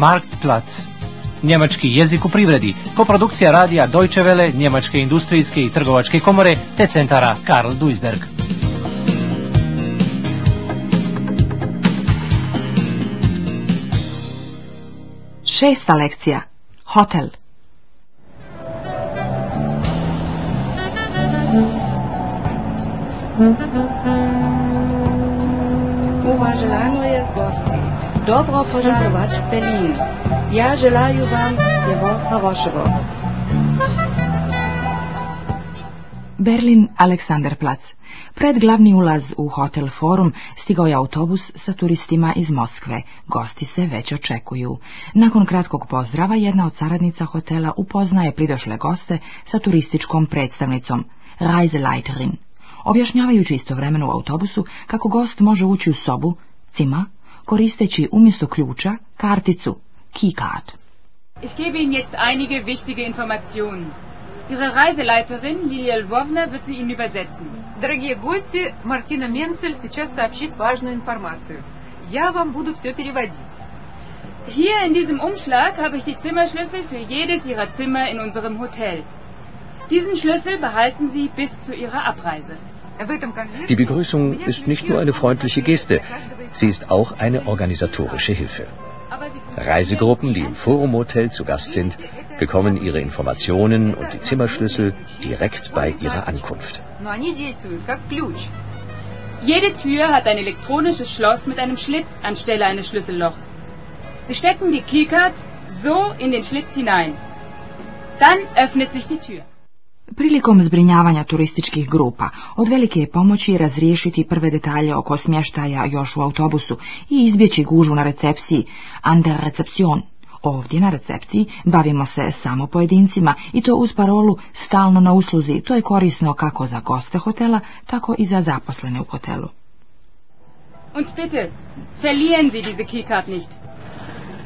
Marktplatz. Njemački jezik u privredi, koprodukcija radija Deutsche Welle, Njemačke industrijske i trgovačke komore te centara Karl Duisberg. Šesta lekcija. Hotel. Mm-hmm. добро пожаловать в Берлин. Я желаю вам всего хорошего. Berlin Aleksanderplatz. Pred glavni ulaz u Hotel Forum stigao je autobus sa turistima iz Moskve. Gosti se već očekuju. Nakon kratkog pozdrava jedna od saradnica hotela upoznaje pridošle goste sa turističkom predstavnicom, Reiseleiterin, objašnjavajući istovremeno u autobusu kako gost može ući u sobu, cima, koristeći umjesto ključa karticu, keycard. Ich gebe Ihnen jetzt einige wichtige Informationen. Ihre Reiseleiterin Lilia Lvovna wird sie Ihnen übersetzen. Дорогие гости, Мартина Менцель сейчас сообщит важную информацию. Я вам буду все переводить. Hier in diesem Umschlag habe ich die Zimmerschlüssel für jedes Ihrer Zimmer in unserem Hotel. Diesen Schlüssel behalten Sie bis zu Ihrer Abreise. Die Begrüßung ist nicht nur eine freundliche Geste, sie ist auch eine organisatorische Hilfe. Reisegruppen, die im Forum Hotel zu Gast sind, bekommen ihre Informationen und die Zimmerschlüssel direkt bei ihrer Ankunft. Jede Tür hat ein elektronisches Schloss mit einem Schlitz anstelle eines Schlüssellochs. Sie stecken die Keycard so in den Schlitz hinein. Dann öffnet sich die Tür. Prilikom zbrinjavanja turističkih grupa od velike je pomoći razriješiti prve detalje oko smještaja još u autobusu i izbjeći gužu na recepciji, under recepcion. Ovdje na recepciji bavimo se samo pojedincima i to uz parolu stalno na usluzi. To je korisno kako za goste hotela, tako i za zaposlene u hotelu. Und bitte, verlieren Sie diese Keycard nicht.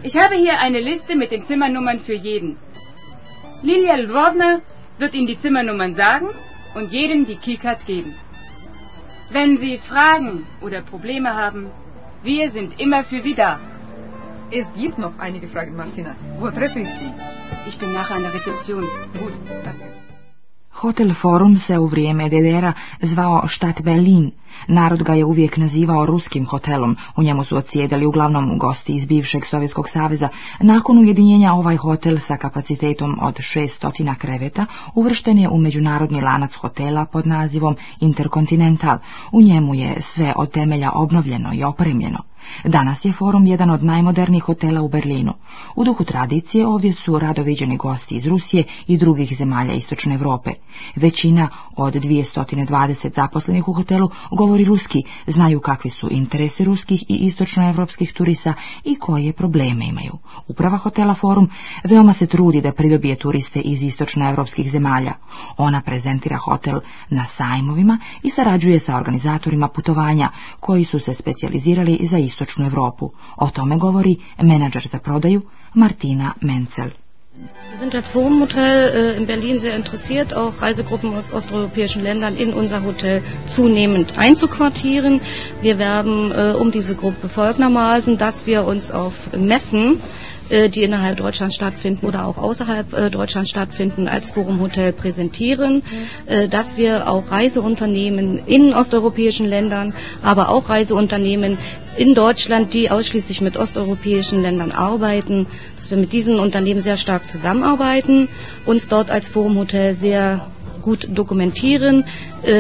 Ich habe hier eine Liste mit den Zimmernummern für jeden. Lilia Lvovna wird Ihnen die Zimmernummern sagen und jedem die Keycard geben. Wenn Sie Fragen oder Probleme haben, wir sind immer für Sie da. Es gibt noch einige Fragen, Martina. Wo treffe ich Sie? Ich bin nachher an der Rezeption. Gut, danke. Hotel Forum se u vrijeme DDR-a zvao Štat Berlin. Narod ga je uvijek nazivao ruskim hotelom. U njemu su odsjedali uglavnom gosti iz bivšeg Sovjetskog saveza. Nakon ujedinjenja ovaj hotel sa kapacitetom od 600 kreveta uvršten je u međunarodni lanac hotela pod nazivom Intercontinental. U njemu je sve od temelja obnovljeno i opremljeno. Danas je forum jedan od najmodernijih hotela u Berlinu. U duhu tradicije ovdje su rado viđeni gosti iz Rusije i drugih zemalja Istočne Europe. Većina od 220 zaposlenih u hotelu govori ruski, znaju kakvi su interesi ruskih i istočnoevropskih turista i koje probleme imaju. Uprava hotela Forum veoma se trudi da pridobije turiste iz istočnoevropskih zemalja. Ona prezentira hotel na sajmovima i sarađuje sa organizatorima putovanja koji su se specijalizirali za istočnu Europu. O tome govori menadžer za prodaju Martina Menzel. Wir sind als Forum-Hotel äh, in Berlin sehr interessiert, auch Reisegruppen aus osteuropäischen Ländern in unser Hotel zunehmend einzuquartieren. Wir werben äh, um diese Gruppe folgendermaßen, dass wir uns auf Messen die innerhalb Deutschlands stattfinden oder auch außerhalb äh, Deutschlands stattfinden, als Forum Hotel präsentieren, äh, dass wir auch Reiseunternehmen in osteuropäischen Ländern, aber auch Reiseunternehmen in Deutschland, die ausschließlich mit osteuropäischen Ländern arbeiten, dass wir mit diesen Unternehmen sehr stark zusammenarbeiten, uns dort als Forum Hotel sehr gut dokumentieren,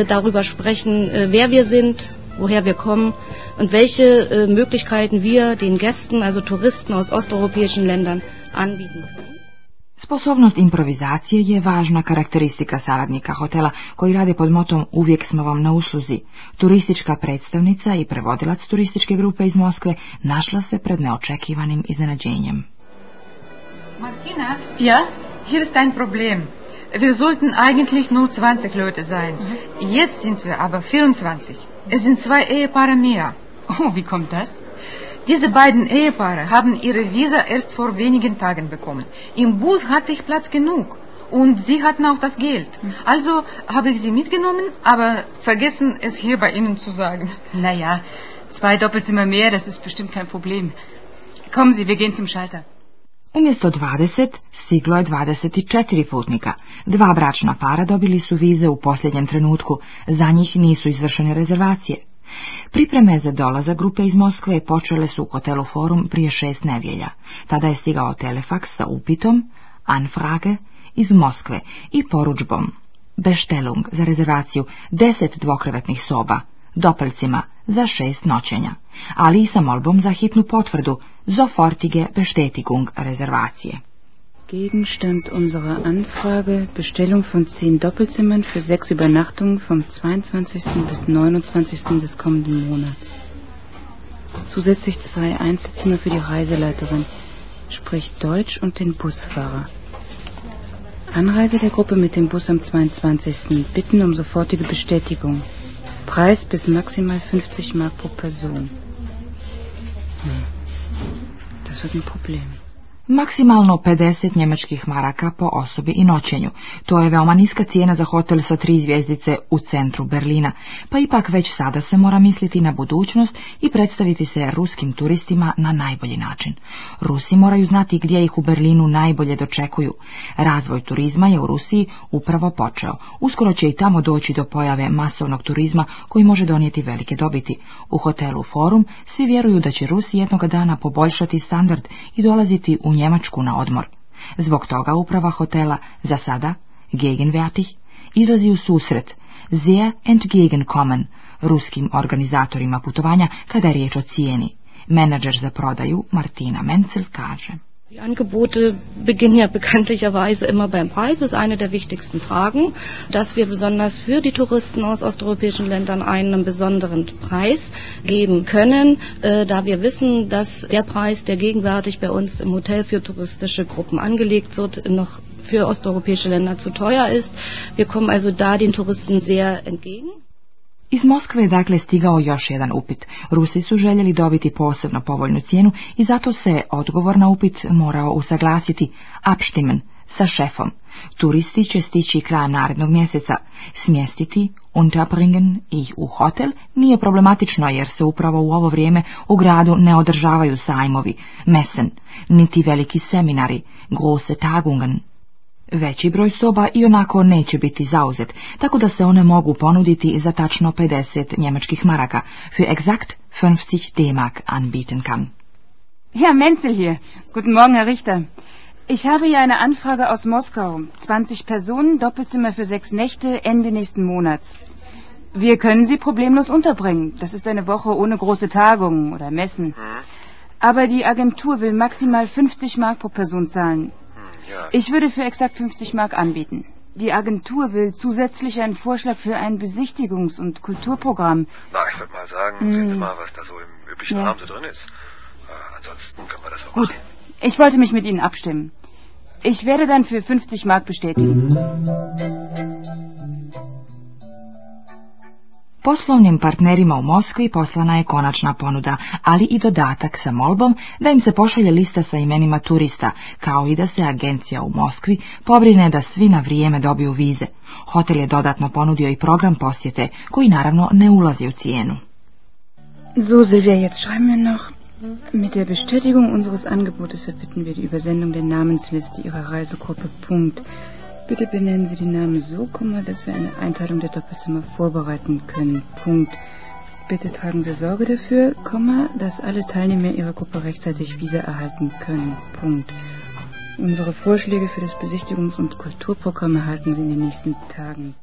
darüber sprechen, wer wir sind, woher wir kommen und welche äh, Möglichkeiten wir den Gästen, also Touristen aus osteuropäischen Ländern, anbieten können. Sposobnost improvizacije je važna karakteristika saradnika hotela koji rade pod motom Uvijek smo vam na usluzi. Turistička predstavnica i prevodilac turističke grupe iz Moskve našla se pred neočekivanim iznenađenjem. Martina? Ja? Hier ist ein Problem. Wir sollten eigentlich nur 20 Leute sein. Mhm. Jetzt sind wir aber 24. Es sind zwei Ehepaare mehr. Oh, wie kommt das? Diese beiden Ehepaare haben ihre Visa erst vor wenigen Tagen bekommen. Im Bus hatte ich Platz genug. Und sie hatten auch das Geld. Also habe ich sie mitgenommen, aber vergessen, es hier bei Ihnen zu sagen. Naja, zwei Doppelzimmer mehr, das ist bestimmt kein Problem. Kommen Sie, wir gehen zum Schalter. Umjesto 20, stiglo je 24 putnika. Dva bračna para dobili su vize u posljednjem trenutku, za njih nisu izvršene rezervacije. Pripreme za dolazak grupe iz Moskve počele su u hotelu Forum prije šest nedjelja. Tada je stigao telefaks sa upitom, Anfrage, iz Moskve i poručbom Beštelung za rezervaciju deset dvokrevetnih soba, dopeljcima za šest noćenja, ali i sa molbom za hitnu potvrdu Sofortige Bestätigung Reservatie. Gegenstand unserer Anfrage Bestellung von zehn Doppelzimmern für sechs Übernachtungen vom 22. bis 29. des kommenden Monats. Zusätzlich zwei Einzelzimmer für die Reiseleiterin, sprich Deutsch und den Busfahrer. Anreise der Gruppe mit dem Bus am 22. Bitten um sofortige Bestätigung. Preis bis maximal 50 Mark pro Person. Hm. Das wird ein Problem. Maksimalno 50 njemačkih maraka po osobi i noćenju. To je veoma niska cijena za hotel sa tri zvjezdice u centru Berlina, pa ipak već sada se mora misliti na budućnost i predstaviti se ruskim turistima na najbolji način. Rusi moraju znati gdje ih u Berlinu najbolje dočekuju. Razvoj turizma je u Rusiji upravo počeo. Uskoro će i tamo doći do pojave masovnog turizma koji može donijeti velike dobiti. U hotelu Forum svi vjeruju da će Rusi jednoga dana poboljšati standard i dolaziti u Njemačku na odmor. Zbog toga uprava hotela za sada, gegenwärtig, izlazi u susret, sehr entgegenkommen, ruskim organizatorima putovanja kada je riječ o cijeni. Menadžer za prodaju Martina Menzel kaže. Die Angebote beginnen ja bekanntlicherweise immer beim Preis. Das ist eine der wichtigsten Fragen, dass wir besonders für die Touristen aus osteuropäischen Ländern einen besonderen Preis geben können, äh, da wir wissen, dass der Preis, der gegenwärtig bei uns im Hotel für touristische Gruppen angelegt wird, noch für osteuropäische Länder zu teuer ist. Wir kommen also da den Touristen sehr entgegen. Iz Moskve je dakle stigao još jedan upit. Rusi su željeli dobiti posebno povoljnu cijenu i zato se odgovor na upit morao usaglasiti abstimen sa šefom. Turisti će stići krajem narednog mjeseca. Smjestiti, unterbringen ih u hotel nije problematično jer se upravo u ovo vrijeme u gradu ne održavaju sajmovi, mesen, niti veliki seminari, große Tagungen, Veći broj soba i onako neće biti zauzet, tako da se one mogu ponuditi za tačno 50 njemačkih maraka, für exakt 50 D-Mark anbieten kann. Herr Menzel hier. Guten Morgen, Herr Richter. Ich habe hier eine Anfrage aus Moskau. 20 Personen, Doppelzimmer für sechs Nächte, Ende nächsten Monats. Wir können Sie problemlos unterbringen. Das ist eine Woche ohne große Tagungen oder Messen. Hm. Aber die Agentur will maximal 50 Mark pro Person zahlen. Ja. Ich würde für exakt 50 Mark anbieten. Die Agentur will zusätzlich einen Vorschlag für ein Besichtigungs- und Kulturprogramm. Na, ich würde mal sagen, mm. sehen Sie mal, was da so im üblichen ja. Rahmen so drin ist. Äh, ansonsten können wir das auch Gut, machen. ich wollte mich mit Ihnen abstimmen. Ich werde dann für 50 Mark bestätigen. Poslovnim partnerima u Moskvi poslana je konačna ponuda, ali i dodatak sa molbom da im se pošalje lista sa imenima turista, kao i da se agencija u Moskvi pobrine da svi na vrijeme dobiju vize. Hotel je dodatno ponudio i program posjete, koji naravno ne ulazi u cijenu. So, Silvia, jetzt schreiben wir noch. Mit der Bestätigung unseres Angebotes erbitten wir die Übersendung der Namensliste Ihrer Reisegruppe. Punkt. Bitte benennen Sie die Namen so, dass wir eine Einteilung der Doppelzimmer vorbereiten können. Punkt. Bitte tragen Sie Sorge dafür, dass alle Teilnehmer Ihrer Gruppe rechtzeitig Visa erhalten können. Punkt. Unsere Vorschläge für das Besichtigungs- und Kulturprogramm erhalten Sie in den nächsten Tagen.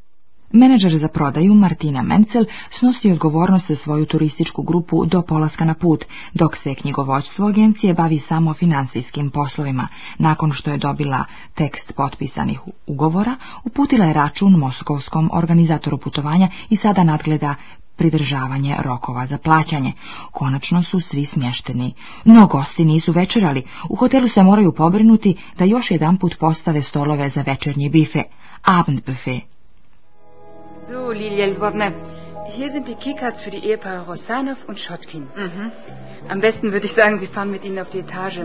Menadžer za prodaju Martina Mencel snosi odgovornost za svoju turističku grupu do polaska na put, dok se knjigovođstvo agencije bavi samo financijskim poslovima. Nakon što je dobila tekst potpisanih ugovora, uputila je račun moskovskom organizatoru putovanja i sada nadgleda pridržavanje rokova za plaćanje. Konačno su svi smješteni. No gosti nisu večerali. U hotelu se moraju pobrinuti da još jedan put postave stolove za večernji bife, Abendbuffet. So, Lilia Lvovna, hier sind die Keycards für die Ehepaare Rosanov und Schotkin. Mhm. Am besten würde ich sagen, Sie fahren mit ihnen auf die Etage.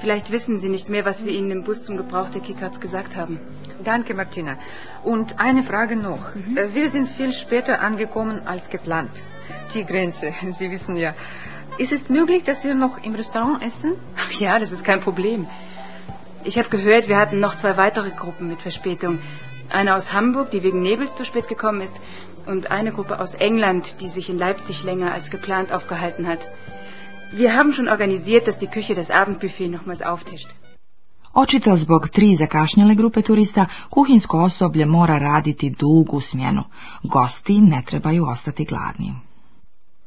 Vielleicht wissen Sie nicht mehr, was wir Ihnen im Bus zum Gebrauch der Keycards gesagt haben. Danke, Martina. Und eine Frage noch. Mhm. Äh, wir sind viel später angekommen als geplant. Die Grenze, Sie wissen ja. Ist es möglich, dass wir noch im Restaurant essen? Ja, das ist kein Problem. Ich habe gehört, wir hatten noch zwei weitere Gruppen mit Verspätung. Eine aus Hamburg, die wegen Nebels zu spät gekommen ist, und eine Gruppe aus England, die sich in Leipzig länger als geplant aufgehalten hat. Wir haben schon organisiert, dass die Küche das Abendbuffet nochmals auftischt. Očito zbog tri zakašnjele grupe turista, kuhinsko osoblje mora raditi dugu smjenu. Gosti ne trebaju ostati gladni.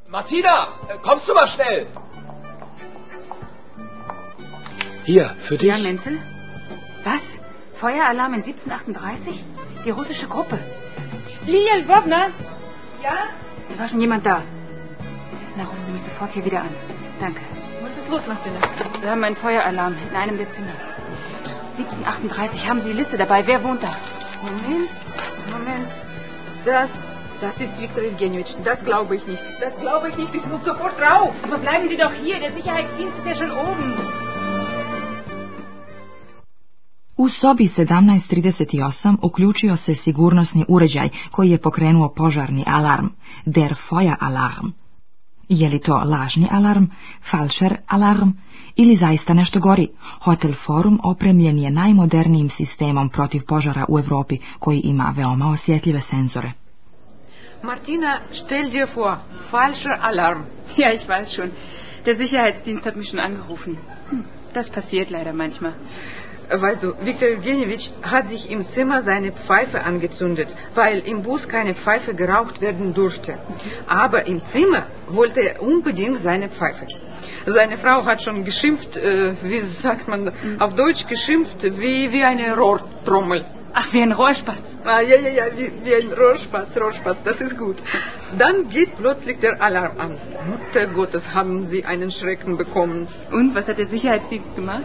Martina, kommst du mal schnell? Hier, für dich. Ja, Menzel? Was? Feueralarm in 1738? Die russische Gruppe. Lilia Lvovna? Ja? Da war schon jemand da. Na, rufen Sie mich sofort hier wieder an. Danke. Was ist los, Martina? Wir haben einen Feueralarm in einem der Zimmer. 1738. Haben Sie die Liste dabei? Wer wohnt da? Moment, Moment. Das, das ist Viktor Evgenjewitsch. Das glaube ich nicht. Das glaube ich nicht. Ich muss sofort rauf. Aber bleiben Sie doch hier. Der Sicherheitsdienst ist ja schon oben. U sobi 1738 uključio se sigurnosni uređaj koji je pokrenuo požarni alarm, der Feueralarm. Je li to lažni alarm, falšer alarm ili zaista nešto gori? Hotel Forum opremljen je najmodernijim sistemom protiv požara u Europi koji ima veoma osjetljive senzore. Martina, stell dir vor, falscher Alarm. Ja, ich weiß schon. Der Sicherheitsdienst hat mich schon angerufen. Hm, das passiert leider manchmal. Weißt du, Viktor Evgenjewitsch hat sich im Zimmer seine Pfeife angezündet, weil im Bus keine Pfeife geraucht werden durfte. Aber im Zimmer wollte er unbedingt seine Pfeife. Seine Frau hat schon geschimpft, äh, wie sagt man auf Deutsch geschimpft, wie, wie eine Rohrtrommel. Ach, wie ein Rohrspatz. Ah, ja, ja, ja, wie, wie ein Rohrspatz, Rohrspatz, das ist gut. Dann geht plötzlich der Alarm an. Mutter Gottes, haben sie einen Schrecken bekommen. Und, was hat der Sicherheitsdienst gemacht?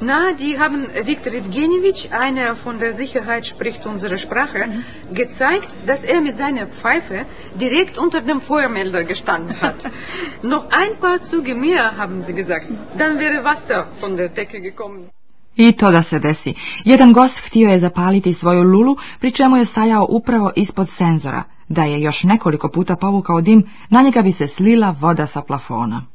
Na, die haben Viktor Evgenjewitsch, einer von der Sicherheit spricht unsere Sprache, mhm. gezeigt, dass er mit seiner Pfeife direkt unter dem Feuermelder gestanden hat. Noch ein paar Züge mehr, haben sie gesagt. Dann wäre Wasser von der Decke gekommen. I to da se desi. Jedan gost htio je zapaliti svoju lulu, pri čemu je stajao upravo ispod senzora. Da je još nekoliko puta povukao dim, na njega bi se slila voda sa plafona.